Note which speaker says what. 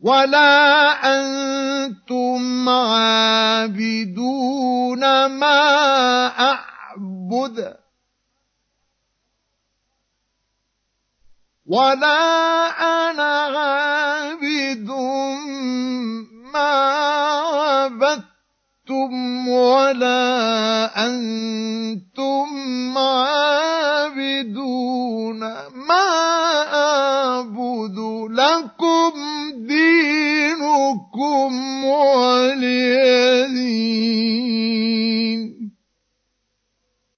Speaker 1: ولا أنتم عابدون ما أعبد. ولا أنا عابد ما عبدتم ولا أنتم عابدون ما أعبد لكم لكم دينكم ولي